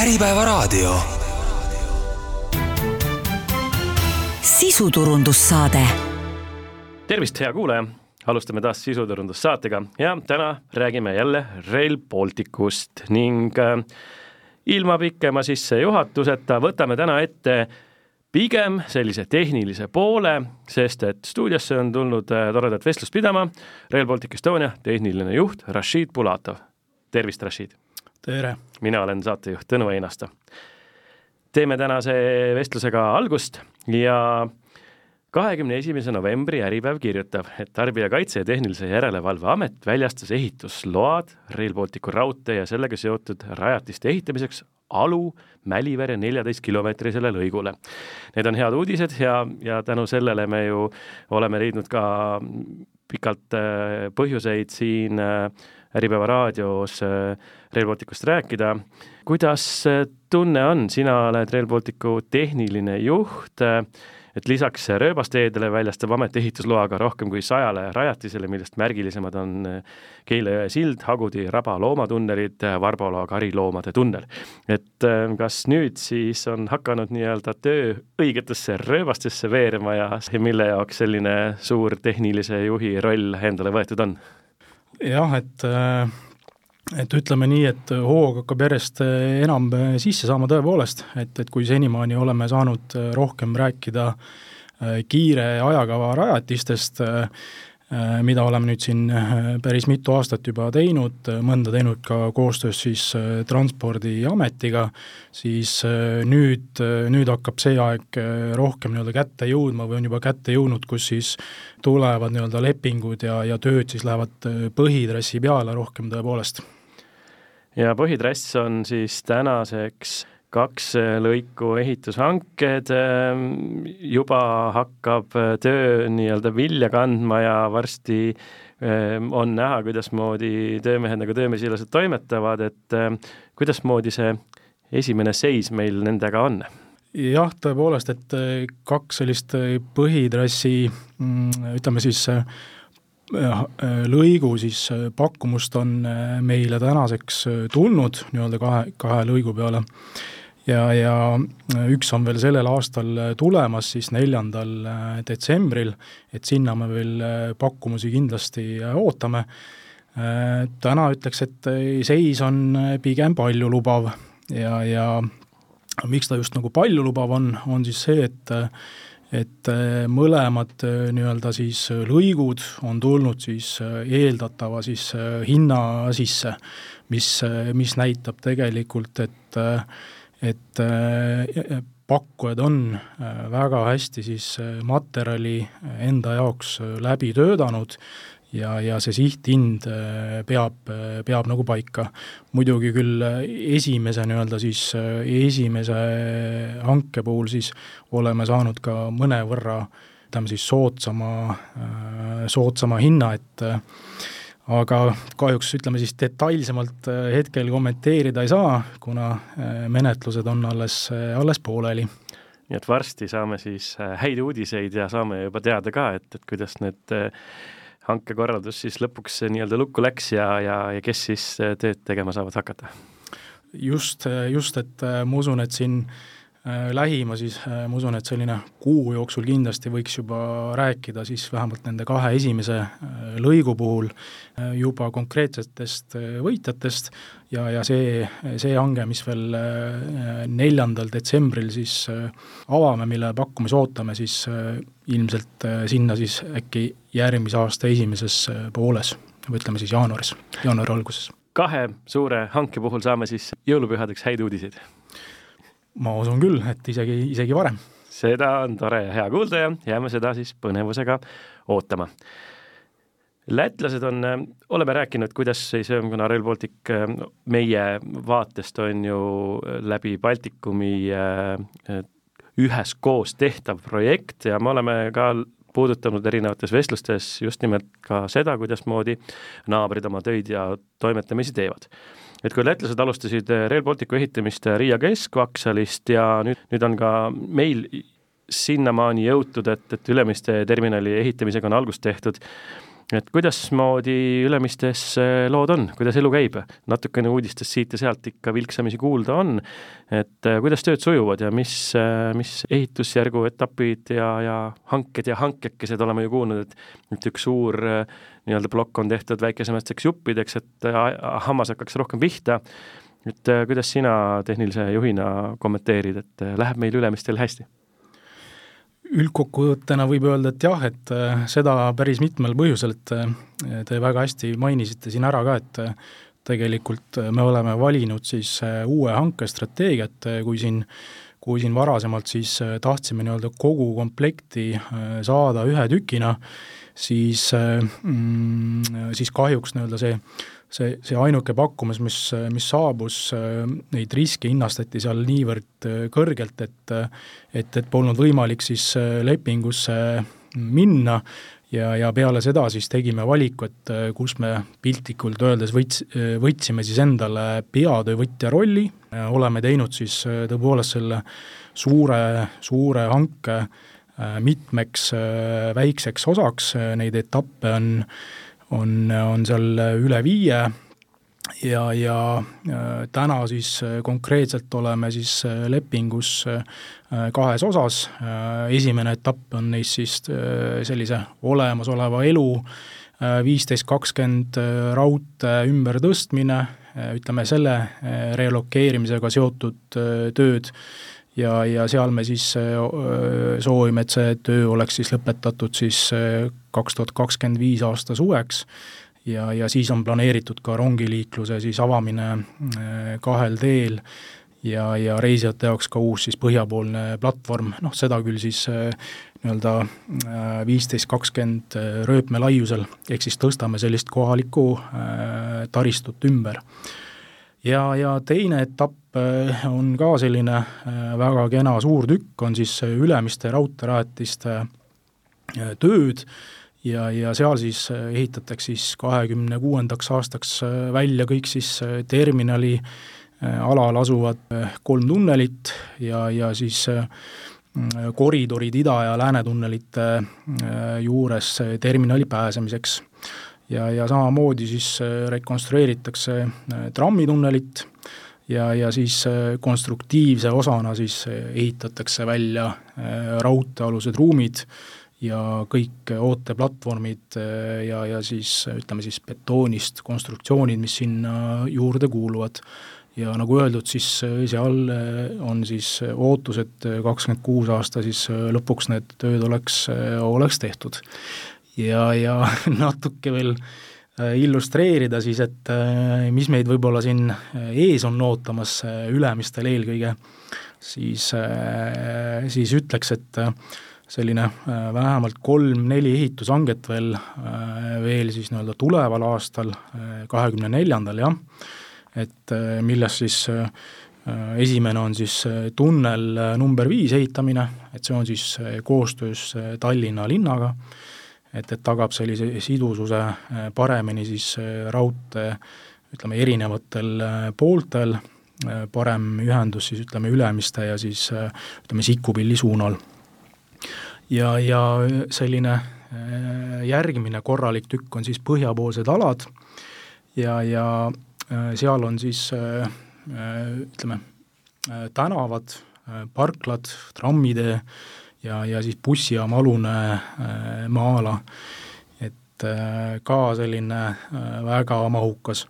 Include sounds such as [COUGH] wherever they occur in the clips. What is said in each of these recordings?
Äripäevaraadio. sisuturundussaade. tervist, hea kuulaja, alustame taas sisuturundussaatega ja täna räägime jälle Rail Balticust ning äh, ilma pikema sissejuhatuseta võtame täna ette pigem sellise tehnilise poole, sest et stuudiosse on tulnud äh, toredat vestlust pidama Rail Baltic Estonia tehniline juht Rashid Pulatov. tervist, Rashid! Tere! mina olen saatejuht Tõnu Einasto. teeme tänase vestlusega algust ja kahekümne esimese novembri Äripäev kirjutab, et Tarbijakaitse ja Tehnilise Järelevalve Amet väljastas ehitusload Rail Balticu raudtee ja sellega seotud rajatiste ehitamiseks Alu Mälivere neljateist kilomeetrisele lõigule. Need on head uudised ja, ja tänu sellele me ju oleme leidnud ka pikalt äh, põhjuseid siin äh, Äripäeva raadios äh, Rail Balticust rääkida. kuidas tunne on, sina oled Rail Balticu tehniline juht, et lisaks rööbasteedele väljastab amet ehitusloaga rohkem kui sajale rajatisele, millest märgilisemad on Keila jõe sild, Hagudi raba loomatunnelid, Varbola kariloomade tunnel. et kas nüüd siis on hakanud nii-öelda töö õigetesse rööbastesse veerema ja mille jaoks selline suur tehnilise juhi roll endale võetud on? Jah, et et ütleme nii, et hoog hakkab järjest enam sisse saama tõepoolest, et, et kui senimaani oleme saanud rohkem rääkida kiire ajakava rajatistest, mida oleme nüüd siin päris mitu aastat juba teinud, mõnda teinud ka koostöös siis Transpordiametiga, siis nüüd, nüüd hakkab see aeg rohkem nii-öelda kätte jõudma või on juba kätte jõudnud, kus siis tulevad nii-öelda lepingud ja, ja tööd siis lähevad põhitrassi peale rohkem tõepoolest. Ja põhitrass on siis tänaseks kaks lõiku ehitushanked, ehm, juba hakkab töö nii-öelda vilja kandma ja varsti ehm, on näha, kuidasmoodi töömehed nagu töömesilased toimetavad, et ehm, kuidasmoodi see esimene seis meil nendega on? jah, tõepoolest, et kaks sellist põhitrassi mm, ütleme siis Äh, lõigu siis äh, pakkumust on äh, meile tänaseks tulnud nii-öelda kahe, kahe lõigu peale ja, ja üks on veel sellel aastal tulemas siis neljandal detsembril, et sinna me veel pakkumusi kindlasti ootame. täna ütleks, et seis on pigem paljulubav ja, ja miks ta just nagu paljulubav on, on siis see, et et äh, mõlemad äh, nii-öelda siis äh, lõigud on tulnud siis eeldatava siis hinna sisse, mis, mis näitab tegelikult, et et pakkujad on väga hästi siis materjali enda jaoks läbi töötanud ja, ja see sihthind äh, peab, äh, peab nagu paika. muidugi küll äh, esimese nii-öelda siis, esimese hanke puhul siis oleme saanud ka mõnevõrra ütleme siis soodsama, soodsama hinna, et aga kahjuks ütleme siis detailsemalt hetkel kommenteerida ei saa, kuna menetlused on alles, alles pooleli nii et varsti saame siis häid uudiseid ja saame juba teada ka, et, et kuidas need hankekorraldus siis lõpuks nii-öelda lukku läks ja, ja, ja kes siis tööd tegema saavad hakata? just, just, et äh, ma usun, et siin äh, lähima siis äh, ma usun, et selline kuu jooksul kindlasti võiks juba rääkida siis vähemalt nende kahe esimese lõigu puhul juba konkreetsetest võitjatest ja, ja see, see hange, mis veel neljandal detsembril siis avame, mille pakkumise ootame, siis ilmselt sinna siis äkki järgmise aasta esimeses äh, pooles, või ütleme siis jaanuaris, jaanuari alguses. kahe suure hanke puhul saame siis jõulupühadeks häid uudiseid? Ma usun küll, et isegi, isegi varem. seda on tore ja hea kuulda ja jääme seda siis põnevusega ootama lätlased on, oleme rääkinud, kuidas siis, kuna Rail Baltic meie vaatest on ju läbi Baltikumi üheskoos tehtav projekt ja me oleme ka puudutanud erinevates vestlustes just nimelt ka seda, kuidasmoodi naabrid oma töid ja toimetamisi teevad. Et kui lätlased alustasid Rail Balticu ehitamist Riia keskvaksalist ja nüüd, nüüd on ka meil sinnamaani jõutud, et, et Ülemiste terminali ehitamisega on algust tehtud, et kuidasmoodi Ülemistes lood on, kuidas elu käib? natukene uudistest siit ja sealt ikka vilksamisi kuulda on, et kuidas tööd sujuvad ja mis, mis ehitusjärgu etapid ja, ja hanked ja hankekesed, oleme ju kuulnud, et et üks suur nii-öelda plokk on tehtud väikesemateks juppideks, et hammas hakkaks rohkem pihta, et kuidas sina tehnilise juhina kommenteerid, et läheb meil Ülemistel hästi? Üldkokkuvõttena võib öelda, et jah, et äh, seda päris mitmel põhjusel, et äh, te väga hästi mainisite siin ära ka, et äh, tegelikult me oleme valinud siis uue hankestrateegia, et kui siin kui siin varasemalt siis tahtsime nii-öelda kogu komplekti saada ühe tükina, siis mm, siis kahjuks nii-öelda see see, see ainuke pakkumus, mis, mis saabus, neid riske hinnastati seal niivõrd kõrgelt, et et, et polnud võimalik siis lepingusse minna ja, ja peale seda siis tegime valiku, et kus me piltlikult öeldes võts-, võtsime siis endale peatöövõtja rolli, oleme teinud siis tõepoolest selle suure, suure hanke mitmeks väikseks osaks, neid etappe on on, on seal üle viie. Ja, ja täna siis konkreetselt oleme siis lepingus kahes osas, esimene etapp on neist siis sellise olemasoleva elu viisteist, kakskümmend raudtee ümbertõstmine, ütleme selle relokeerimisega seotud tööd ja, ja seal me siis soovime, et see töö oleks siis lõpetatud siis kaks tuhat kakskümmend viis aasta suveks. Ja, ja siis on planeeritud ka rongiliikluse siis avamine kahel teel. Ja, ja reisijate jaoks ka uus siis põhjapoolne platvorm, noh seda küll siis nii-öelda viisteist, kakskümmend rööpme laiusel, ehk siis tõstame sellist kohalikku taristut ümber. Ja, ja teine etapp äh, on ka selline äh, väga kena suur tükk, on siis Ülemiste raudteerajatiste äh, tööd ja, ja seal siis ehitatakse siis kahekümne kuuendaks aastaks välja kõik siis terminali alal asuvad kolm tunnelit ja, ja siis koridorid ida- ja läänetunnelite juures terminali pääsemiseks. Ja, ja samamoodi siis äh, rekonstrueeritakse äh, trammitunnelit ja, ja siis äh, konstruktiivse osana siis ehitatakse välja raudteealused ruumid ja kõik ooteplatvormid ja, ja siis ütleme siis betoonist konstruktsioonid, mis sinna juurde kuuluvad. ja nagu öeldud, siis seal on siis ootus, et kakskümmend kuus aasta siis lõpuks need tööd oleks, oleks tehtud ja, ja [LAUGHS] natuke veel äh, illustreerida siis, et äh, mis meid võib-olla siin äh, ees on ootamas Ülemistel eelkõige, siis, siis ütleks, et selline vähemalt kolm-neli ehitushanget veel, veel siis nii-öelda tuleval aastal, kahekümne neljandal jah, et millest siis esimene on siis tunnel number viis ehitamine, et see on siis koostöös Tallinna linnaga et, et tagab sellise sidususe äh, paremini siis äh, raudtee ütleme, erinevatel äh, pooltel, parem ühendus siis ütleme, Ülemiste ja siis ütleme, Sikkupilli suunal. ja, ja selline järgmine korralik tükk on siis põhjapoolsed alad ja, ja seal on siis ütleme, tänavad, parklad, trammitee, ja, ja siis bussijaama alune äh, maa-ala, et äh, ka selline äh, väga mahukas.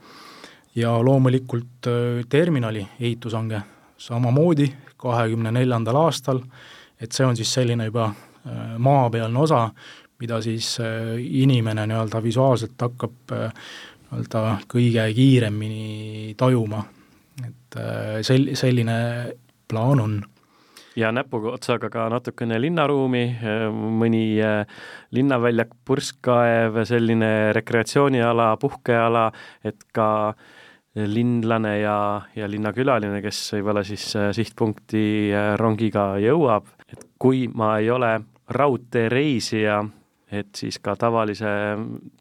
ja loomulikult terminali ehitushange samamoodi nii-öelda neljandal aastal, et see on siis selline juba maapealne osa, mida siis inimene nii-öelda visuaalselt hakkab nii-öelda kõige kiiremini tajuma. et sel-, selline plaan on ja näpuotsaga ka natukene linnaruumi, mõni äh, linnaväljak, purskkaev, selline rekreatsiooniala, puhkeala, et ka linlane ja, ja linnakülaline, kes võib-olla siis äh, sihtpunkti äh, rongiga jõuab, et kui ma ei ole raudteereisija, et siis ka tavalise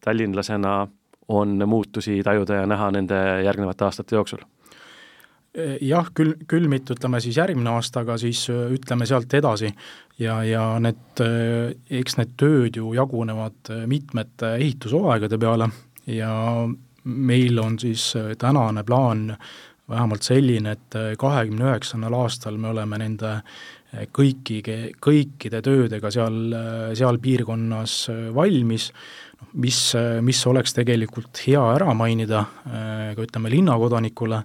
tallinlasena on muutusi tajuda ja näha nende järgnevate aastate jooksul jah, küll, küll mitte ütleme siis järgmine aasta, aga siis ütleme sealt edasi. ja, ja need, eks need tööd ju jagunevad mitmete ehitushooaegade peale ja meil on siis tänane plaan vähemalt selline, et kahekümne üheksandal aastal me oleme nende kõiki, kõikide töödega seal, seal piirkonnas valmis, noh, mis, mis oleks tegelikult hea ära mainida ka ütleme linnakodanikule,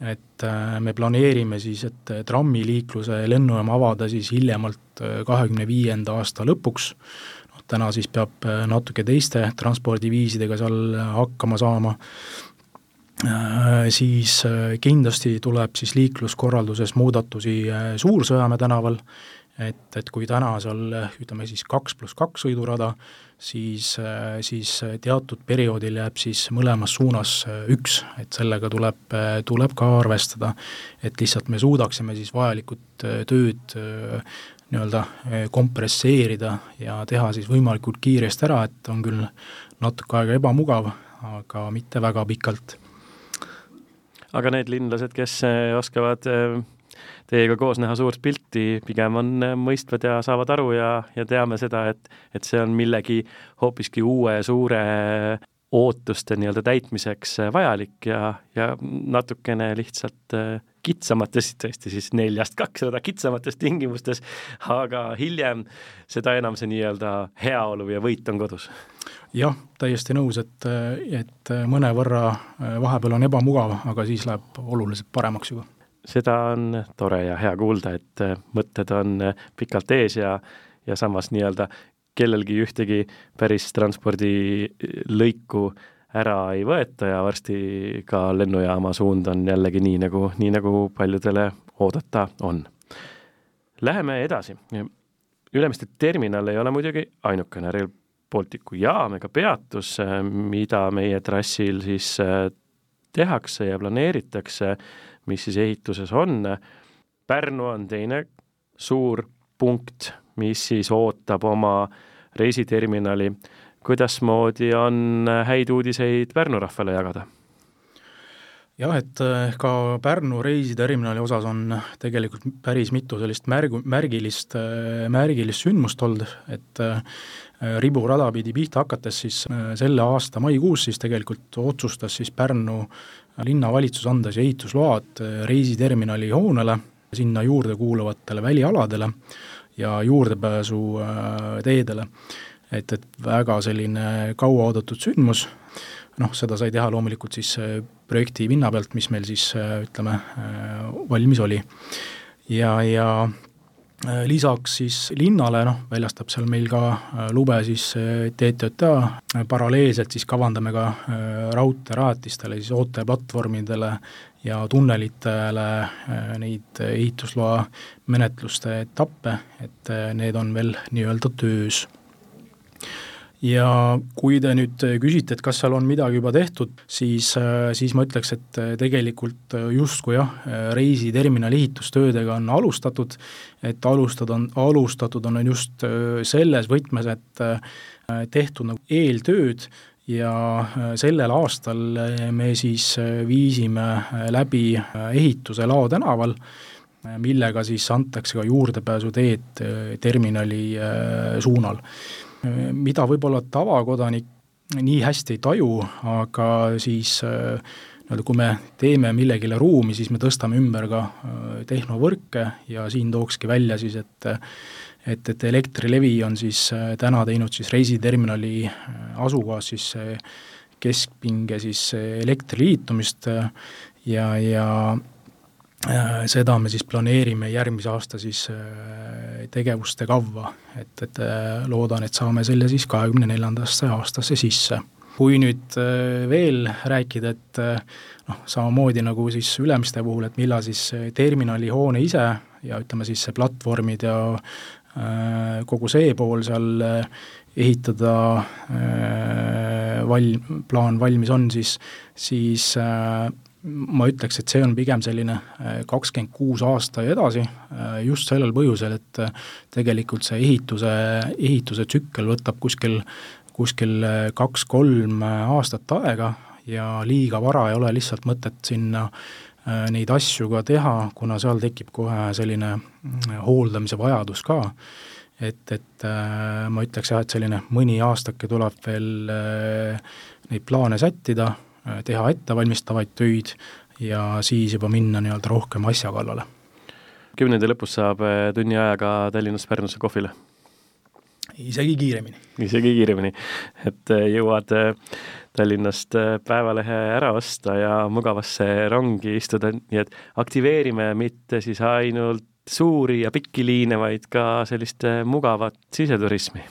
et äh, me planeerime siis, et trammiliikluse lennujaam avada siis hiljemalt äh, kahekümne viienda aasta lõpuks, noh täna siis peab äh, natuke teiste transpordiviisidega seal hakkama saama, siis kindlasti tuleb siis liikluskorralduses muudatusi Suur-Sõjamäe tänaval, et, et kui täna seal ütleme siis kaks pluss kaks sõidurada, siis, siis teatud perioodil jääb siis mõlemas suunas üks, et sellega tuleb, tuleb ka arvestada. et lihtsalt me suudaksime siis vajalikud tööd nii-öelda kompresseerida ja teha siis võimalikult kiiresti ära, et on küll natuke aega ebamugav, aga mitte väga pikalt. aga need linlased, kes oskavad teiega koos näha suurt pilti, pigem on äh, mõistvad ja saavad aru ja, ja teame seda, et, et see on millegi hoopiski uue suure ootuste nii-öelda täitmiseks äh, vajalik ja, ja natukene lihtsalt äh, kitsamates, tõesti siis neljast kakssada kitsamates tingimustes, aga hiljem seda enam see nii-öelda heaolu ja võit on kodus. jah, täiesti nõus, et, et mõnevõrra vahepeal on ebamugav, aga siis läheb oluliselt paremaks juba seda on tore ja hea kuulda, et äh, mõtted on äh, pikalt ees ja, ja samas nii-öelda kellelgi ühtegi päris transpordilõiku ära ei võeta ja varsti ka lennujaama suund on jällegi nii, nagu, nii nagu paljudele oodata on. Läheme edasi. Ülemiste terminal ei ole muidugi ainukene Rail Balticu jaam ega peatus, äh, mida meie trassil siis tehakse ja planeeritakse mis siis ehituses on. Pärnu on teine suur punkt, mis siis ootab oma reisiterminali. kuidasmoodi on häid uudiseid Pärnu rahvale jagada? jah, et äh, ka Pärnu reisiterminali osas on tegelikult päris mitu sellist märgu, märgilist, äh, märgilist sündmust olnud, et äh, riburada pidi pihta hakates siis selle aasta maikuus siis tegelikult otsustas siis Pärnu linnavalitsus andas ehitusload reisiterminali hoonele, sinna juurde kuuluvatele välialadele ja juurdepääsu äh, teedele. et, et väga selline kauaoodatud sündmus, noh, seda sai teha loomulikult siis äh, projekti pinna pealt, mis meil siis äh, ütleme, valmis oli. ja, ja Äh, lisaks siis linnale, noh, väljastab seal meil ka äh, lube siis äh, TTJA, paralleelselt siis kavandame ka raudteerajatistele, siis ooteplatvormidele ja tunnelitele neid ehitusloa menetluste etappe, et need on veel nii-öelda töös ja kui te nüüd küsite, et kas seal on midagi juba tehtud, siis, siis ma ütleks, et tegelikult justkui jah, reisiterminali ehitustöödega on alustatud, et alustada on, alustatud on just selles võtmes, et tehtud nagu eeltööd ja sellel aastal me siis viisime läbi ehituse Lao tänaval, millega siis antakse ka juurdepääsuteed terminali suunal mida võib-olla tavakodanik nii hästi ei taju, aga siis nii-öelda kui me teeme millegile ruumi, siis me tõstame ümber ka äh, tehnovõrke ja siin tookski välja siis, et et, et Elektrilevi on siis äh, täna teinud siis reisiterminali äh, asukohas siis keskpinge siis elektriliitumist ja, ja Äh, seda me siis planeerime järgmise aasta siis äh, tegevuste kavva, et, et äh, loodan, et saame selle siis kahekümne neljandasse aastasse sisse. kui nüüd veel rääkida, et noh, samamoodi nagu siis Ülemiste puhul, et millal siis terminalihoone ise ja ütleme siis see platvormid ja kogu see pool seal ehitada val-, plaan valmis on, siis, siis ma ütleks, et see on pigem selline äh, kakskümmend kuus aasta ja edasi, äh, just sellel põhjusel, et äh, tegelikult see ehituse, ehituse tsükkel võtab kuskil, kuskil kaks-kolm aastat aega ja liiga vara ei ole lihtsalt mõtet sinna neid asju ka teha, kuna seal tekib kohe selline hooldamise vajadus ka, et, et ma ütleks jah, et selline mõni aastake tuleb veel neid plaane sättida, teha ettevalmistavaid töid ja siis juba minna nii-öelda rohkem asja kallale. kümnendi lõpus saab tunni ajaga Tallinnast Pärnusse kohvile isegi kiiremini. isegi kiiremini, et äh, jõuad äh, Tallinnast äh, päevalehe ära osta ja mugavasse rongi istuda, nii et aktiveerime mitte siis ainult suuri ja pikki liine, vaid ka sellist mugavat siseturismi.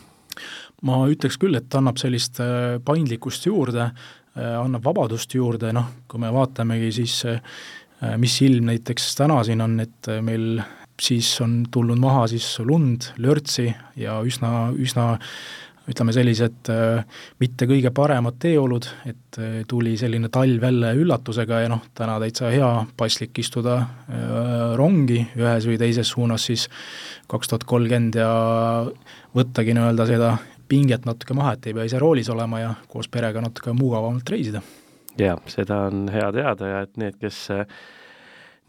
ma ütleks küll, et annab sellist paindlikkust juurde, annab vabadust juurde, noh, kui me vaatamegi siis mis ilm näiteks täna siin on, et meil siis on tulnud maha siis lund, lörtsi ja üsna, üsna ütleme sellised äh, mitte kõige paremad teeolud, et äh, tuli selline talv jälle üllatusega ja noh, täna täitsa hea, paslik istuda äh, rongi ühes või teises suunas siis kaks tuhat kolmkümmend ja võttagi nii-öelda seda pinget natuke maha, et ei pea ise roolis olema ja koos perega natuke mugavamalt reisida. jaa, seda on hea teada ja et need, kes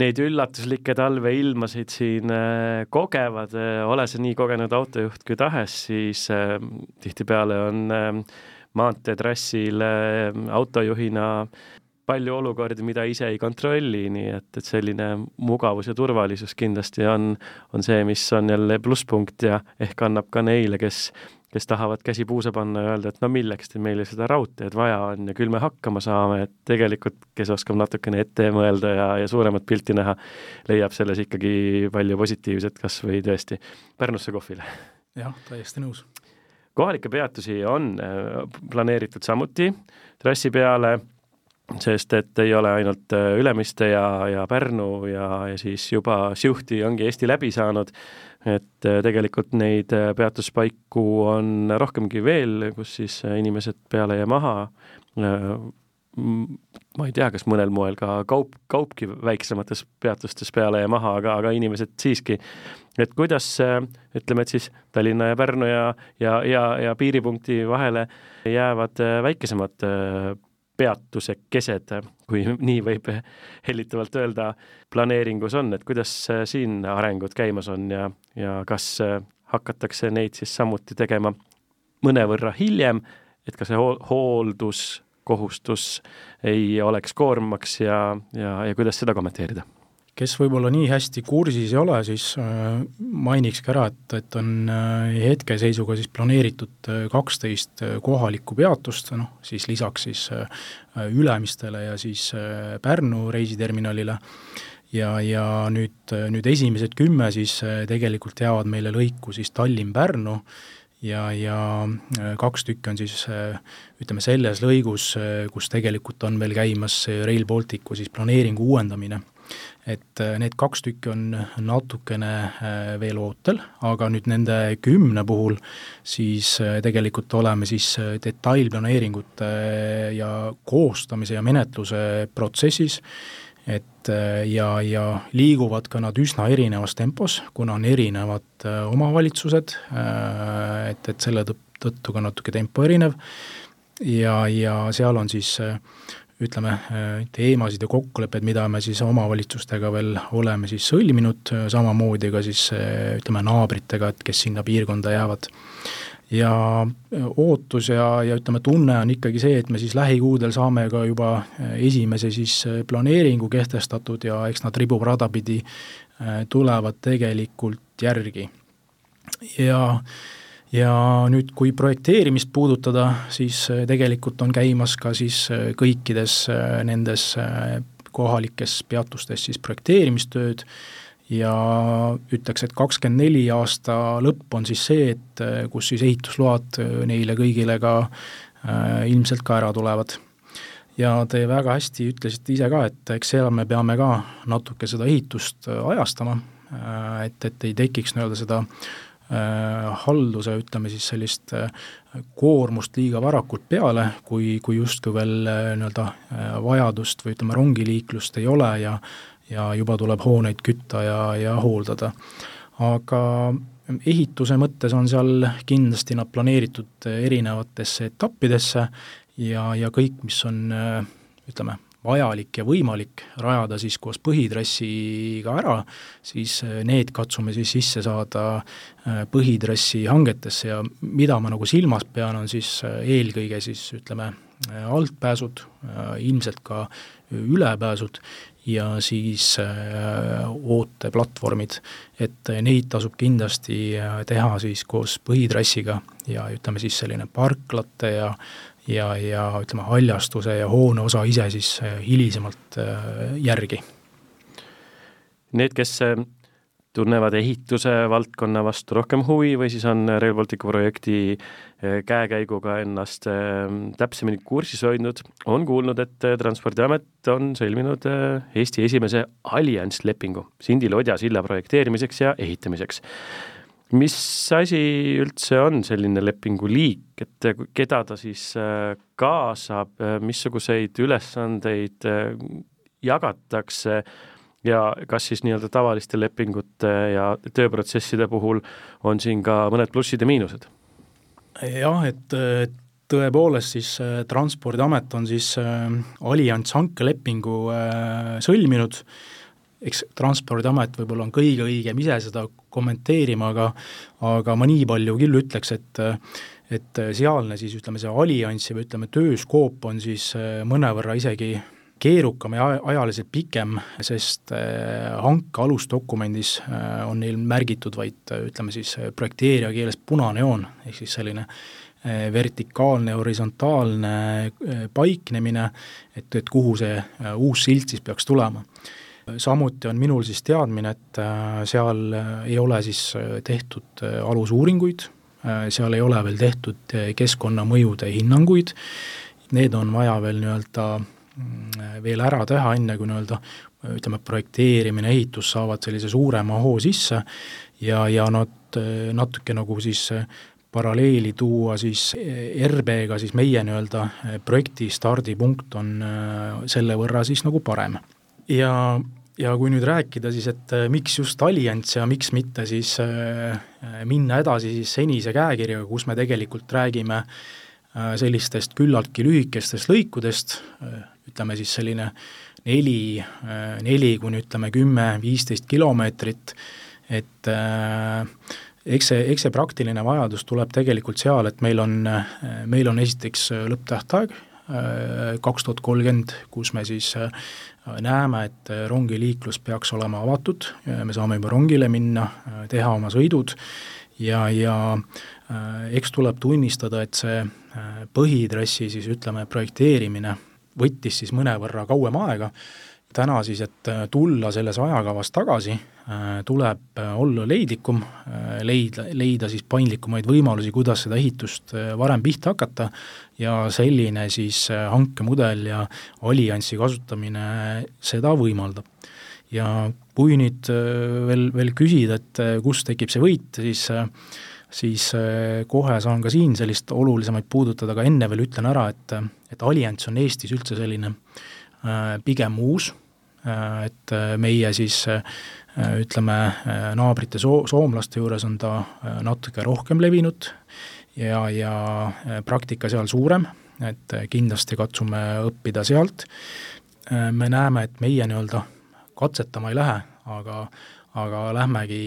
neid üllatuslikke talveilmasid siin äh, kogevad, äh, ole sa nii kogenud autojuht kui tahes, siis äh, tihtipeale on maanteetrassil autojuhina palju olukordi, mida ise ei kontrolli, nii et, et selline mugavus ja turvalisus kindlasti on, on see, mis on jälle plusspunkt ja ehk annab ka neile, kes kes tahavad käsi puusa panna ja öelda, et no milleks teil meile seda raudteed vaja on ja küll me hakkama saame, et tegelikult, kes oskab natukene ette mõelda ja, ja suuremat pilti näha, leiab selles ikkagi palju positiivset, kas või tõesti Pärnusse kohvile. jah, täiesti nõus. kohalikke peatusi on äh, planeeritud samuti trassi peale sest et ei ole ainult äh, Ülemiste ja, ja Pärnu ja, ja siis juba Siuhti ongi Eesti läbi saanud, et äh, tegelikult neid äh, peatuspaiku on rohkemgi veel, kus siis inimesed peale ja maha. Ma ei tea, kas mõnel moel ka kaup, kaupki väiksemates peatustes peale ja maha, aga, aga inimesed siiski, et kuidas ütleme, et siis Tallinna ja Pärnu ja, ja, ja, ja piiripunkti vahele jäävad väikesemad peatusekesed, kui nii võib hellitavalt öelda, planeeringus on, et kuidas siin arengud käimas on ja, ja kas hakatakse neid siis samuti tegema mõnevõrra hiljem, et ka see hool-, hoolduskohustus ei oleks koormaks ja, ja, ja kuidas seda kommenteerida? Kes võib-olla nii hästi kursis ei ole, siis äh, mainikski ära, et, et on äh, hetkeseisuga siis planeeritud äh, kaksteist kohalikku peatust, noh siis lisaks siis Ülemistele ja siis Pärnu reisiterminalile, ja, ja nüüd, nüüd esimesed kümme siis tegelikult jäävad meile lõiku siis Tallinn-Pärnu ja, ja kaks tükki on siis ütleme selles lõigus, kus tegelikult on veel käimas Rail Balticu siis planeeringu uuendamine et äh, need kaks tükki on natukene äh, veel ootel, aga nüüd nende kümne puhul siis äh, tegelikult oleme siis detailplaneeringute ja koostamise ja menetluse protsessis, et ja, ja liiguvad ka nad üsna erinevas tempos, kuna on erinevad omavalitsused, et, et selle tõttu ka natuke tempo erinev. Ja, ja seal on siis ütleme, teemasid ja kokkulepped, mida me siis omavalitsustega veel oleme siis sõlminud, samamoodi ka siis ütleme, naabritega, et kes sinna piirkonda jäävad. ja ootus ja, ja ütleme, tunne on ikkagi see, et me siis lähikuudel saame ka juba esimese siis planeeringu kehtestatud ja eks nad riburada pidi tulevad tegelikult järgi. ja ja nüüd, kui projekteerimist puudutada, siis äh, tegelikult on käimas ka siis äh, kõikides äh, nendes kohalikes peatustes siis projekteerimistööd ja ütleks, et kakskümmend neli aasta lõpp on siis see, et kus siis ehitusload neile kõigile ka äh, ilmselt ka ära tulevad. ja te väga hästi ütlesite ise ka, et eks seal me peame ka natuke seda ehitust ajastama et, et ei tekiks nii-öelda seda Äh, halduse, ütleme siis sellist äh, koormust liiga varakult peale, kui, kui justkui veel äh, nii-öelda vajadust või ütleme, rongiliiklust ei ole ja ja juba tuleb hooneid kütta ja, ja hooldada. aga ehituse mõttes on seal kindlasti nad planeeritud erinevatesse etappidesse ja, ja kõik, mis on ütleme, vajalik ja võimalik rajada siis koos põhitrassiga ära, siis need katsume siis sisse saada põhitrassi hangetesse ja mida ma nagu silmas pean, on siis eelkõige siis ütleme, altpääsud, ilmselt ka ülepääsud ja siis äh, ooteplatvormid, et neid tasub kindlasti äh, teha siis koos põhitrassiga ja ütleme siis selline parklate ja ja, ja ütleme, haljastuse ja hoone osa ise siis äh, hilisemalt järgi. Need, kes tunnevad ehituse valdkonna vastu rohkem huvi või siis on Rail Balticu projekti käekäiguga ennast täpsemini kursis hoidnud, on kuulnud, et Transpordiamet on sõlminud Eesti esimese allianslepingu Sindi-Lodja silla projekteerimiseks ja ehitamiseks. Mis asi üldse on selline lepinguliik, et keda ta siis kaasab, missuguseid ülesandeid jagatakse ja kas siis nii-öelda tavaliste lepingute ja tööprotsesside puhul on siin ka mõned plussid ja miinused? jah, et tõepoolest siis äh, Transpordiamet on siis äh, allianss hankelepingu äh, sõlminud, eks Transpordiamet võib-olla on kõige õigem ise seda kommenteerima, aga aga ma nii palju küll ütleks, et et sealne siis ütleme, see alliansi või ütleme, tööskoop on siis mõnevõrra isegi keerukam ja ajaliselt pikem, sest äh, hanke alusdokumendis äh, on neil märgitud vaid äh, ütleme siis projekteerija keeles punane joon, ehk siis selline vertikaalne, horisontaalne paiknemine, et, et kuhu see uus silt siis peaks tulema. Samuti on minul siis teadmine, et seal ei ole siis tehtud alusuuringuid, seal ei ole veel tehtud keskkonnamõjude hinnanguid, need on vaja veel nii-öelda Mm, veel ära teha, enne kui nii-öelda ütleme, projekteerimine, ehitus saavad sellise suurema hoo sisse ja, ja nad natuke nagu siis paralleeli tuua siis RB-ga, siis meie nii-öelda projekti stardipunkt on selle võrra siis nagu parem. Ja, ja kui nüüd rääkida siis, et miks just Allianz ja miks mitte siis minna edasi siis senise käekirjaga, kus me tegelikult räägime sellistest küllaltki lühikestest lõikudest, ütleme siis selline neli, neli kuni ütleme kümme, viisteist kilomeetrit, et äh, eks see, eks see praktiline vajadus tuleb tegelikult seal, et meil on, meil on esiteks lõpptähtaeg, äh, kaks tuhat kolmkümmend, kus me siis äh, näeme, et rongiliiklus peaks olema avatud, me saame juba rongile minna, teha oma sõidud ja, ja eks tuleb tunnistada, et see põhitrassi siis ütleme, projekteerimine võttis siis mõnevõrra kauem aega, täna siis, et äh, tulla selles ajakavas tagasi, äh, tuleb äh, olla leidlikum, leida, leida siis paindlikumaid võimalusi, kuidas seda ehitust varem pihta hakata ja selline siis hankemudel ja alliansi kasutamine seda võimaldab. ja kui nüüd veel, veel küsida, et kus tekib see võit, siis siis kohe saan ka siin sellist olulisemaid puudutada, aga enne veel ütlen ära, et et Allianz on Eestis üldse selline pigem uus, et äh, meie siis ütleme, naabrite soo-, soomlaste juures on ta natuke rohkem levinud ja, ja praktika seal suurem, et kindlasti katsume õppida sealt, me näeme, et meie nii-öelda katsetama ei lähe, aga aga lähmegi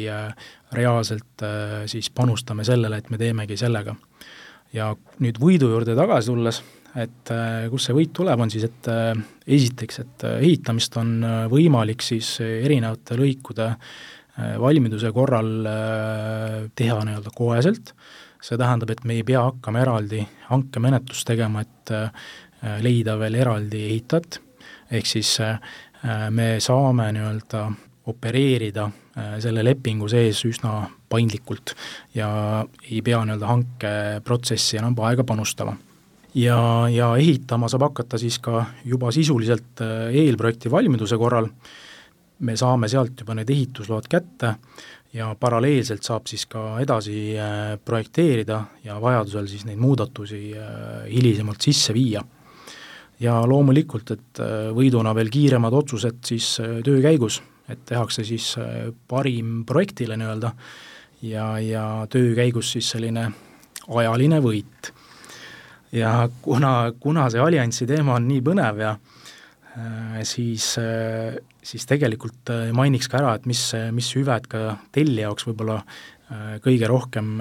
reaalselt siis panustame sellele, et me teemegi sellega. ja nüüd võidu juurde tagasi tulles et äh, kust see võit tuleb, on siis, et äh, esiteks, et äh, ehitamist on võimalik siis erinevate lõikude valmiduse korral teha nii-öelda koheselt, see tähendab, et me ei pea hakkama eraldi hankemenetlust tegema, et leida veel eraldi ehitajat, ehk siis me saame nii-öelda opereerida selle lepingu sees üsna paindlikult ja ei pea nii-öelda hankeprotsessi enam aega panustama ja, ja ehitama saab hakata siis ka juba sisuliselt äh, eelprojekti valmiduse korral, me saame sealt juba need ehitusload kätte ja paralleelselt saab siis ka edasi äh, projekteerida ja vajadusel siis neid muudatusi äh, hilisemalt sisse viia. ja loomulikult, et võiduna veel kiiremad otsused siis töö käigus, et tehakse siis parim projektile nii-öelda ja, ja töö käigus siis selline ajaline võit ja kuna, kuna see alliansi teema on nii põnev ja siis, siis tegelikult mainiks ka ära, et mis, mis hüved ka tellija jaoks võib-olla kõige rohkem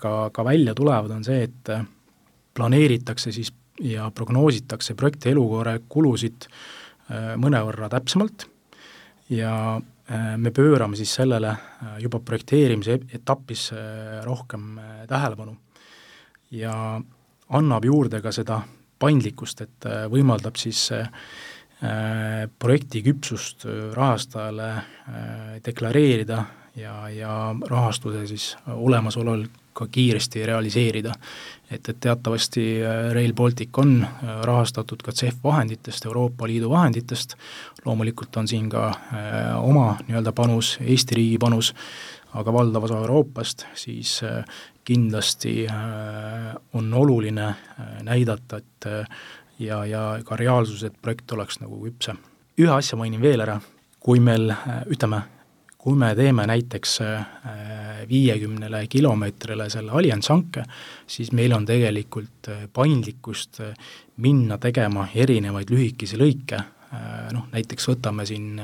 ka, ka välja tulevad, on see, et planeeritakse siis ja prognoositakse projekti elukaare kulusid mõnevõrra täpsemalt. Ja me pöörame siis sellele juba projekteerimise etapis rohkem tähelepanu. Ja annab juurde ka seda paindlikkust, et äh, võimaldab siis äh, projekti küpsust äh, rahastajale deklareerida ja, ja rahastuse siis olemasolul ka kiiresti realiseerida. et, et teatavasti Rail Baltic on rahastatud ka CEF vahenditest, Euroopa Liidu vahenditest, loomulikult on siin ka oma nii-öelda panus, Eesti riigi panus, aga valdav osa Euroopast, siis kindlasti äh, on oluline äh, näidata, et äh, ja, ja ka reaalsus, et projekt oleks nagu küpsem. ühe asja mainin veel ära, kui meil ütleme, kui me teeme näiteks viiekümnele kilomeetrile selle allianss hanke, siis meil on tegelikult paindlikkust minna tegema erinevaid lühikesi lõike, noh näiteks võtame siin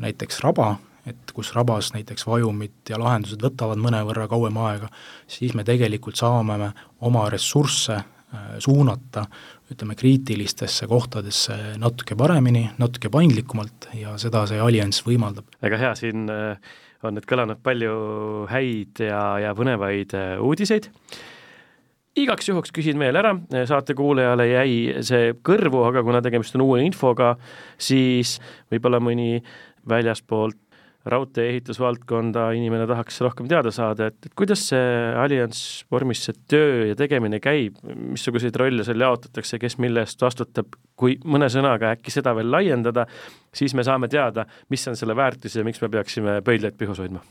näiteks Raba, et kus rabas näiteks vajumid ja lahendused võtavad mõnevõrra kauem aega, siis me tegelikult saame oma ressursse äh, suunata ütleme, kriitilistesse kohtadesse natuke paremini, natuke paindlikumalt ja seda see allianss võimaldab. väga hea, siin äh, on nüüd kõlanud palju häid ja, ja põnevaid äh, uudiseid igaks juhuks küsin veel ära, saatekuulajale jäi see kõrvu, aga kuna tegemist on uue infoga, siis võib-olla mõni väljaspoolt raudtee ehitusvaldkonda inimene tahaks rohkem teada saada, et, et kuidas see allianss vormis see töö ja tegemine käib, missuguseid rolle seal jaotatakse, kes mille eest vastutab, kui mõne sõnaga äkki seda veel laiendada, siis me saame teada, mis on selle väärtus ja miks me peaksime pöidlaid pihus hoidma.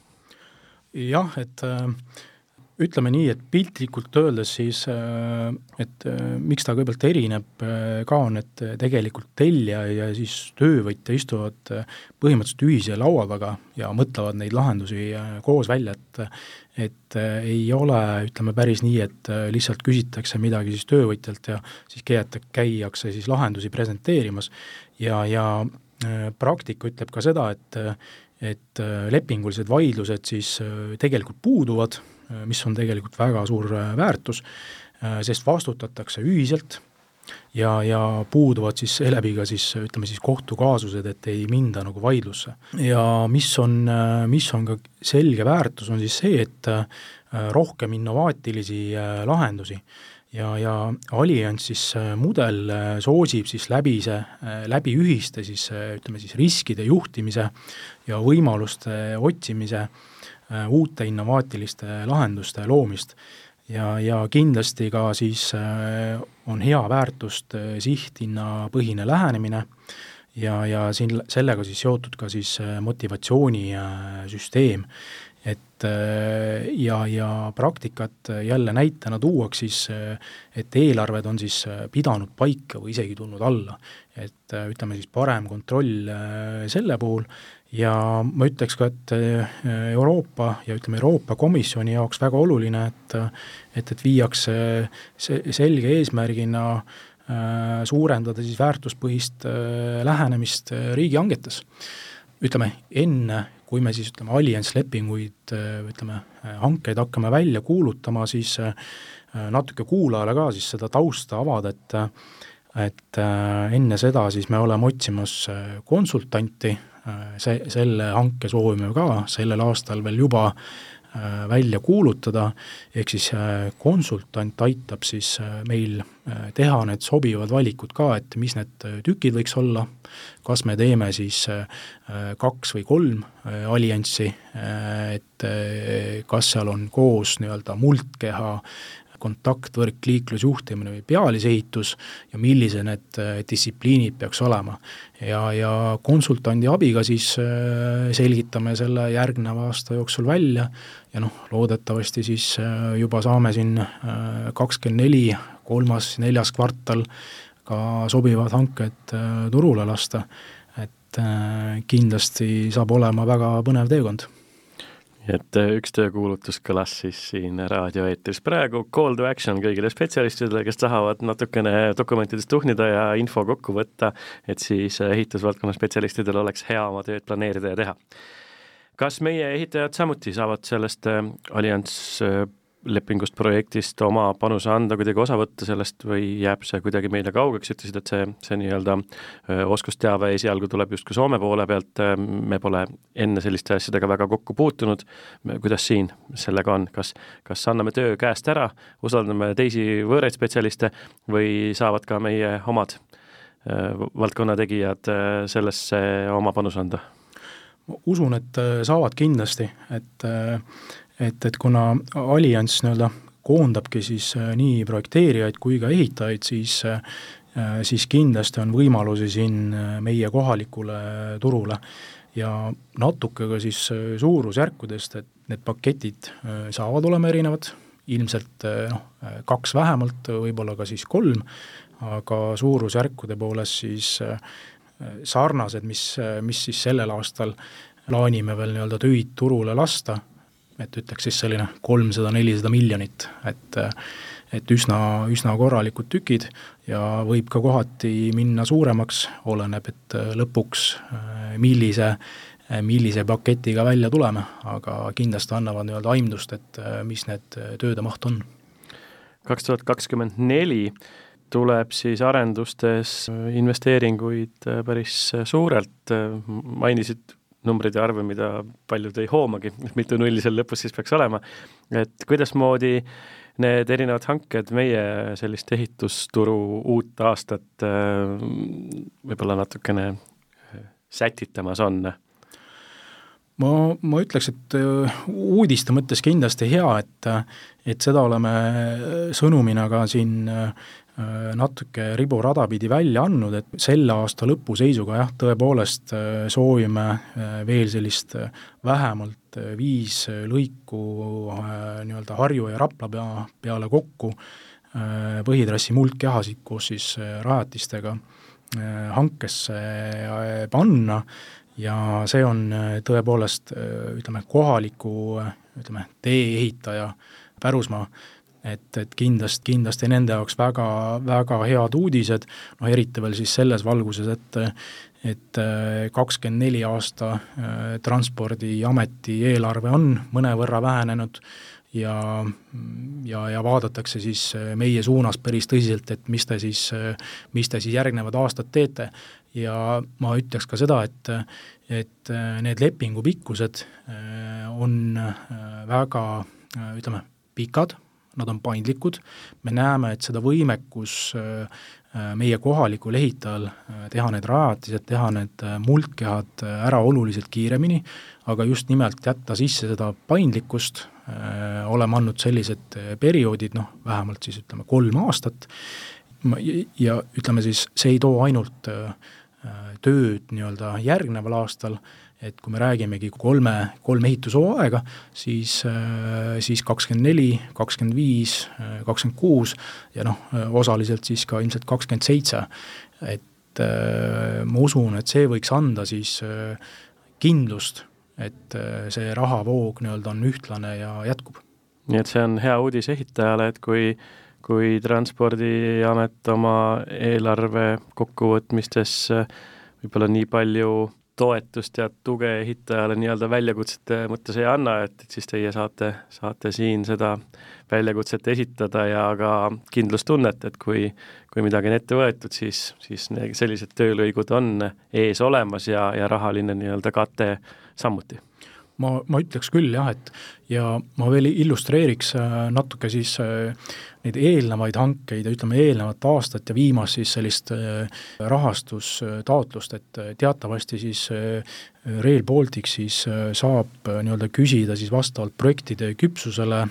jah, et äh ütleme nii, et piltlikult öeldes siis, äh, et äh, miks ta kõigepealt erineb äh, ka, on, et tegelikult tellija ja siis töövõtja istuvad põhimõtteliselt ühise laua taga ja mõtlevad neid lahendusi koos välja, et et ei ole, ütleme päris nii, et lihtsalt küsitakse midagi siis töövõtjalt ja siis käiata, käiakse siis lahendusi presenteerimas. Ja, ja praktika ütleb ka seda, et et lepingulised vaidlused siis tegelikult puuduvad mis on tegelikult väga suur äh, väärtus, äh, sest vastutatakse ühiselt ja, ja puuduvad siis seeläbi ka siis ütleme siis kohtukaasused, et ei minda nagu vaidlusse. ja mis on, mis on ka selge väärtus, on siis see, et rohkem innovaatilisi lahendusi ja, ja Allianz siis mudel soosib siis läbi see, läbi ühiste siis ütleme siis riskide juhtimise ja võimaluste otsimise äh, Äh, uute innovaatiliste lahenduste loomist ja, ja kindlasti ka siis äh, on hea väärtust äh, sihthinnapõhine lähenemine ja, ja siin sellega siis seotud ka siis motivatsioonisüsteem, et ja, ja praktikat jälle näitena tuuaks siis, et eelarved on siis pidanud paika või isegi tulnud alla. et ütleme siis parem kontroll selle puhul ja ma ütleks ka, et äh, Euroopa ja ütleme, Euroopa Komisjoni jaoks väga oluline, et et, et viiakse see selge eesmärgina äh, suurendada siis väärtuspõhist äh, lähenemist riigihangetes. ütleme, enne, kui me siis ütleme, allianslepinguid, ütleme, hankeid hakkame välja kuulutama, siis natuke kuulajale ka siis seda tausta avada, et et enne seda siis me oleme otsimas konsultanti, Äh, see, selle hanke soovime ka sellel aastal veel juba äh, välja kuulutada, ehk siis äh, konsultant aitab siis meil teha need sobivad valikud ka, et mis need tükid võiks olla, kas me teeme siis kaks või kolm allianssi, et kas seal on koos nii-öelda muldkeha kontaktvõrk, liiklusjuhtimine või pealisehitus ja millised need äh, distsipliinid peaks olema. ja, ja konsultandi abiga siis äh, selgitame selle järgneva aasta jooksul välja ja noh, loodetavasti siis äh, juba saame siin kakskümmend neli, kolmas, neljas kvartal ka sobivad hanked turule lasta, et kindlasti saab olema väga põnev teekond et äh, üks töökuulutus kõlas siis siin raadioeetris praegu, call to action kõigile spetsialistidele, kes tahavad natukene dokumentidest tuhnida ja info kokku võtta, et siis äh, ehitusvaldkonna spetsialistidel oleks hea oma tööd planeerida ja teha. kas meie ehitajad samuti saavad sellest äh, Allianz lepingust, projektist oma panuse anda, kuidagi osa võtta sellest või jääb see kuidagi meile kaugeks, ütlesid, et see, see nii-öelda oskusteave esialgu tuleb justkui Soome poole pealt, me pole enne selliste asjadega väga kokku puutunud, kuidas siin sellega on, kas, kas anname töö käest ära, usaldame teisi võõraid spetsialiste või saavad ka meie omad valdkonna tegijad sellesse oma panuse anda? ma usun, et saavad kindlasti, et et, et kuna Allianz nii-öelda koondabki siis äh, nii projekteerijaid kui ka ehitajaid, siis äh, siis kindlasti on võimalusi siin äh, meie kohalikule turule. Ja natuke ka siis suurusjärkudest, et need paketid saavad olema erinevad, ilmselt noh, kaks vähemalt, võib-olla ka siis kolm, aga suurusjärkude poolest siis sarnased, mis, mis siis sellel aastal plaanime veel nii-öelda töid turule lasta et ütleks siis selline kolmsada, nelisada miljonit, et et üsna, üsna korralikud tükid ja võib ka kohati minna suuremaks, oleneb, et lõpuks millise, millise paketiga välja tuleme, aga kindlasti annavad nii-öelda aimdust, et mis need tööde maht on. kaks tuhat kakskümmend neli tuleb siis arendustes investeeringuid päris suurelt, mainisid numbreid ja arve, mida paljud ei hoomagi, mitu nulli seal lõpus siis peaks olema, et kuidasmoodi need erinevad hanked meie sellist ehitusturu uut aastat äh, võib-olla natukene äh, sätitamas on? ma, ma ütleks, et äh, uudiste mõttes kindlasti hea, et et seda oleme sõnumina ka siin Äh, natuke riburada pidi välja andnud, et selle aasta lõpu seisuga jah, tõepoolest äh, soovime äh, veel sellist vähemalt viis lõiku nii-öelda Harju ja Rapla pea, peale kokku põhitrassi muldkehasid koos siis rajatistega hankesse panna. Ja see on tõepoolest ütleme, kohaliku ütleme, tee-ehitaja pärusmaa et, et kindlasti, kindlasti nende jaoks väga, väga head uudised, noh eriti veel siis selles valguses, et et kakskümmend neli aasta äh, Transpordiameti eelarve on mõnevõrra vähenenud ja, ja, ja vaadatakse siis meie suunas päris tõsiselt, et mis te siis, mis te siis järgnevad aastad teete. ja ma ütleks ka seda, et, et need lepingu pikkused äh, on äh, väga ütleme, pikad nad on paindlikud, me näeme, et seda võimekus äh, äh, meie kohalikul ehitajal äh, teha need rajatised, teha need muldkehad ära oluliselt kiiremini, aga just nimelt jätta sisse seda paindlikkust, oleme andnud sellised perioodid, noh, vähemalt siis ütleme kolm aastat, ja ütleme siis, see ei too ainult tööd nii-öelda järgneval aastal, et kui me räägimegi kolme, kolm ehitushooaega, siis, äh, siis kakskümmend neli, kakskümmend viis, äh, kakskümmend kuus ja noh, osaliselt siis ka ilmselt kakskümmend seitse. et äh, ma usun, et see võiks anda siis kindlust, et see rahavoog nii-öelda on ühtlane ja jätkub. nii et see on hea uudis ehitajale, et kui kui Transpordiamet oma eelarve kokkuvõtmistes võib-olla nii palju toetust ja tuge ehitajale nii-öelda väljakutsete mõttes ei anna, et, et siis teie saate, saate siin seda väljakutset esitada ja ka kindlustunnet, et kui, kui midagi on ette võetud, siis, siis sellised töölõigud on ees olemas ja, ja rahaline nii-öelda kate samuti ma, ma ütleks küll jah, et ja ma veel illustreeriks äh, natuke siis äh, neid eelnevaid hankeid ja ütleme, eelnevat aastat ja viimast siis sellist äh, rahastustaotlust, et teatavasti siis Rail Baltic siis saab nii-öelda küsida siis vastavalt projektide küpsusele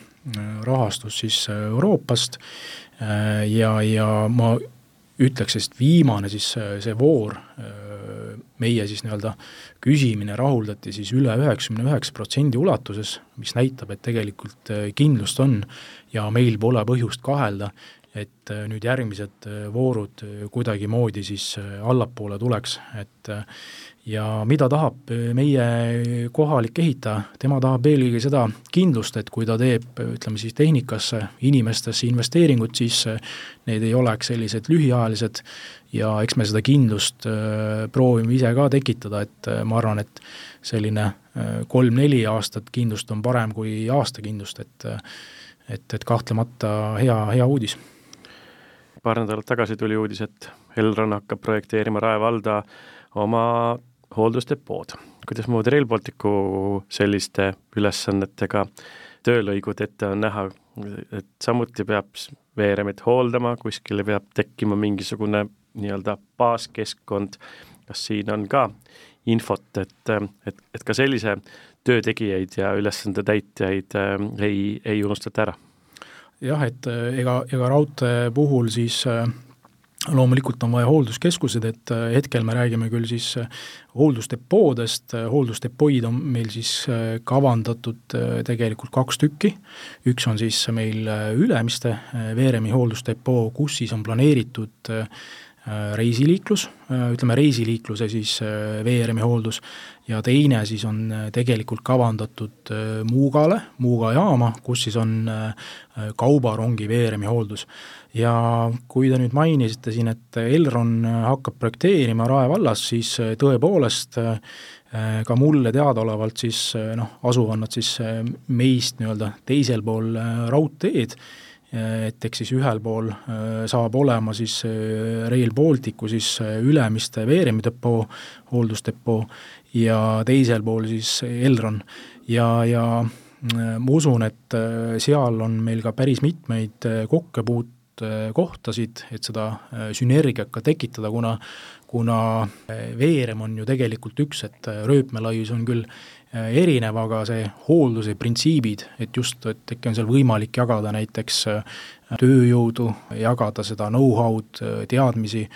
rahastust siis Euroopast ja, ja ma ütleks, et viimane siis see voor, meie siis nii-öelda küsimine rahuldati siis üle üheksakümne üheksa protsendi ulatuses, mis näitab, et tegelikult kindlust on ja meil pole põhjust kahelda, et nüüd järgmised voorud kuidagimoodi siis allapoole tuleks, et ja mida tahab meie kohalik ehitaja, tema tahab eelkõige seda kindlust, et kui ta teeb, ütleme siis tehnikasse, inimestesse investeeringut, siis need ei oleks sellised lühiajalised ja eks me seda kindlust äh, proovime ise ka tekitada, et ma arvan, et selline kolm-neli aastat kindlust on parem kui aasta kindlust, et et, et kahtlemata hea, hea uudis. paar nädalat tagasi tuli uudis, et Elron hakkab projekteerima Rae valda oma hooldusdepood. kuidasmoodi Rail Balticu selliste ülesannetega töölõigud ette on näha, et samuti peab veeremeid hooldama, kuskile peab tekkima mingisugune nii-öelda baaskeskkond, kas siin on ka infot, et, et, et ka sellise töö tegijaid ja ülesande täitjaid äh, ei, ei unustata ära? jah, et ega, ega raudtee puhul siis äh, loomulikult on vaja hoolduskeskused, et äh, hetkel me räägime küll siis äh, hooldusdepoodest, äh, hooldusdepoid on meil siis kavandatud tegelikult kaks tükki, üks on siis meil Ülemiste Veeremi hooldusdepoo, kus siis on planeeritud reisiliiklus, ütleme reisiliikluse siis veeremi hooldus. Ja teine siis on tegelikult kavandatud Muugale, Muuga jaama, kus siis on kaubarongi veeremi hooldus. Ja kui te nüüd mainisite siin, et Elron hakkab projekteerima Rae vallas, siis äh, tõepoolest äh, ka mulle teadaolevalt siis äh, noh, asuvad nad siis meist nii-öelda teisel pool raudteed, et eks siis ühel pool saab olema siis Rail Balticu siis Ülemiste veeremidepoo, hooldusdepoo, ja teisel pool siis Elron. ja, ja ma usun, et seal on meil ka päris mitmeid kokkupuut-, Äh, kohtasid, et seda äh, sünergiat ka tekitada, kuna kuna äh, veerem on ju tegelikult üks, et rööpmelaius on küll erinev, aga see hoolduse printsiibid, et just, et äkki on seal võimalik jagada näiteks tööjõudu, jagada seda know-how'd, teadmisi,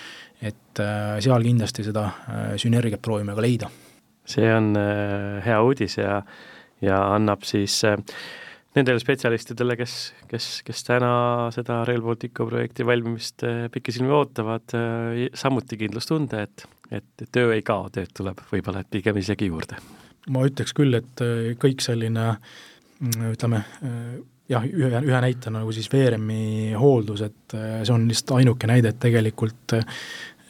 et seal kindlasti seda sünergiat proovime ka leida. see on hea uudis ja, ja annab siis äh, nendele spetsialistidele, kes, kes, kes täna seda Rail Balticu projekti valmimist pikisilmi ootavad, samuti kindlustunde, et, et töö ei kao, tööd tuleb võib-olla, et pigem isegi juurde. Ma ütleks küll, et eh, kõik selline mm, ütleme, jah, ühe, ühe näitena nagu siis veeremi hooldus, et see on lihtsalt ainuke näide, et tegelikult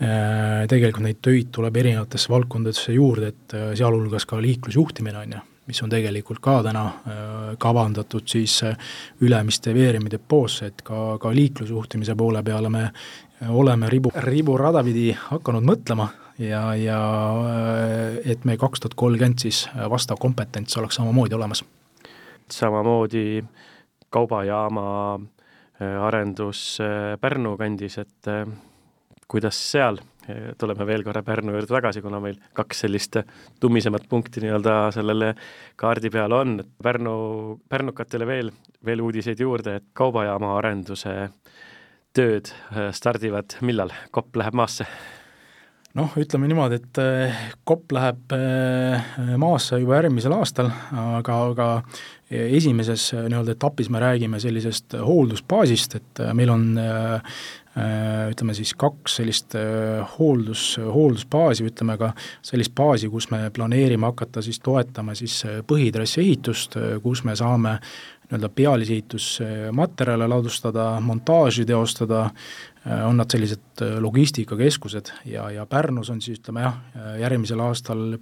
tegelikult neid töid tuleb erinevatesse valdkondadesse juurde, et sealhulgas ka liiklusjuhtimine, on ju mis on tegelikult ka täna äh, kavandatud siis äh, Ülemiste veeremi depoosse, et ka, ka liiklusjuhtimise poole peale me äh, oleme ribu, riburada pidi hakanud mõtlema ja, ja et me kaks tuhat kolmkümmend siis vastav kompetents oleks samamoodi olemas. samamoodi kaubajaama arendus Pärnu kandis, et kuidas seal tuleme veel korra Pärnu juurde tagasi, kuna meil kaks sellist tummisemat punkti nii-öelda sellele kaardi peal on, et Pärnu, pärnukatele veel, veel uudiseid juurde, et kaubajaama arenduse tööd äh, stardivad millal, kopp läheb maasse? Noh, ütleme niimoodi, et äh, kopp läheb äh, maasse juba järgmisel aastal, aga, aga esimeses nii-öelda etapis me räägime sellisest hooldusbaasist, et meil on ütleme siis kaks sellist hooldus, hooldusbaasi, ütleme ka sellist baasi, kus me planeerime hakata siis toetama siis põhitrassi ehitust, kus me saame nii-öelda pealisehitusmaterjale ladustada, montaaži teostada, on nad sellised logistikakeskused ja, ja Pärnus on siis ütleme jah, järgmisel aastal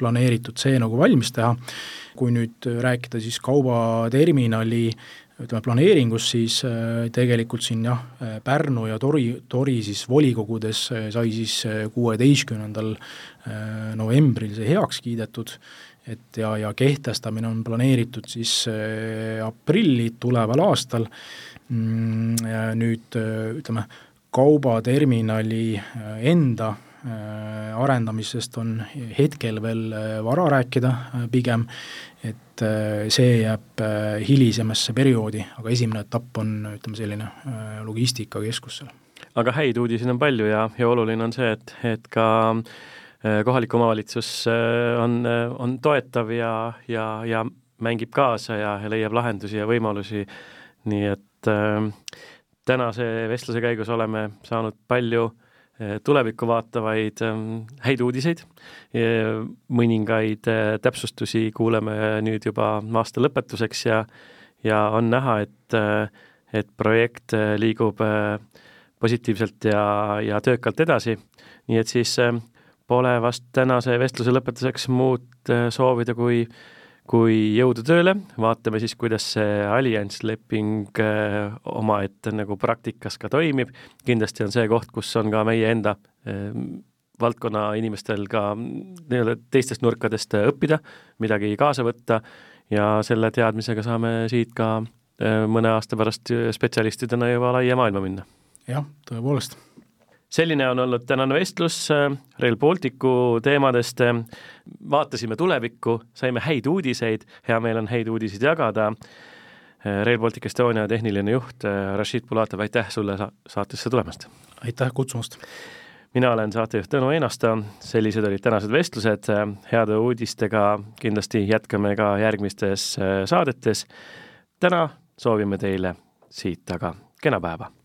planeeritud see nagu valmis teha, kui nüüd rääkida siis kaubaterminali ütleme, planeeringus, siis äh, tegelikult siin jah, äh, Pärnu ja Tori, Tori siis volikogudes äh, sai siis kuueteistkümnendal novembril see heaks kiidetud, et ja, ja kehtestamine on planeeritud siis aprilli tuleval aastal, mm, nüüd ütleme, kaubaterminali enda arendamisest on hetkel veel vara rääkida pigem, et äh, see jääb äh, hilisemasse perioodi, aga esimene etapp on, ütleme, selline äh, logistikakeskus seal. aga häid uudiseid on palju ja, ja oluline on see, et, et ka kohalik omavalitsus on, on toetav ja, ja, ja mängib kaasa ja, ja leiab lahendusi ja võimalusi, nii et äh, tänase vestluse käigus oleme saanud palju tulevikku vaatavaid häid uudiseid, mõningaid täpsustusi kuuleme nüüd juba aasta lõpetuseks ja ja on näha, et, et projekt liigub positiivselt ja, ja töökalt edasi, nii et siis pole vast tänase vestluse lõpetuseks muud soovida, kui kui jõudu tööle, vaatame siis, kuidas see alliansleping äh, omaette nagu praktikas ka toimib, kindlasti on see koht, kus on ka meie enda äh, valdkonna inimestel ka nii-öelda teistest nurkadest õppida, midagi kaasa võtta. Ja selle teadmisega saame siit ka äh, mõne aasta pärast spetsialistidena juba laia maailma minna. jah, tõepoolest selline on olnud tänane vestlus äh, Rail Balticu teemadest. vaatasime tulevikku, saime häid uudiseid, hea meel on häid uudiseid jagada. Äh, Rail Baltic Estonia tehniline juht äh, Rashid Pulatov, aitäh sulle sa saatesse tulemast! aitäh kutsumast! mina olen saatejuht Tõnu Einasto, sellised olid tänased vestlused, heade uudistega kindlasti jätkame ka järgmistes saadetes. täna soovime teile siit aga kena päeva!